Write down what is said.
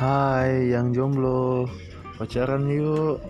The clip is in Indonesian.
Hai yang jomblo, pacaran yuk.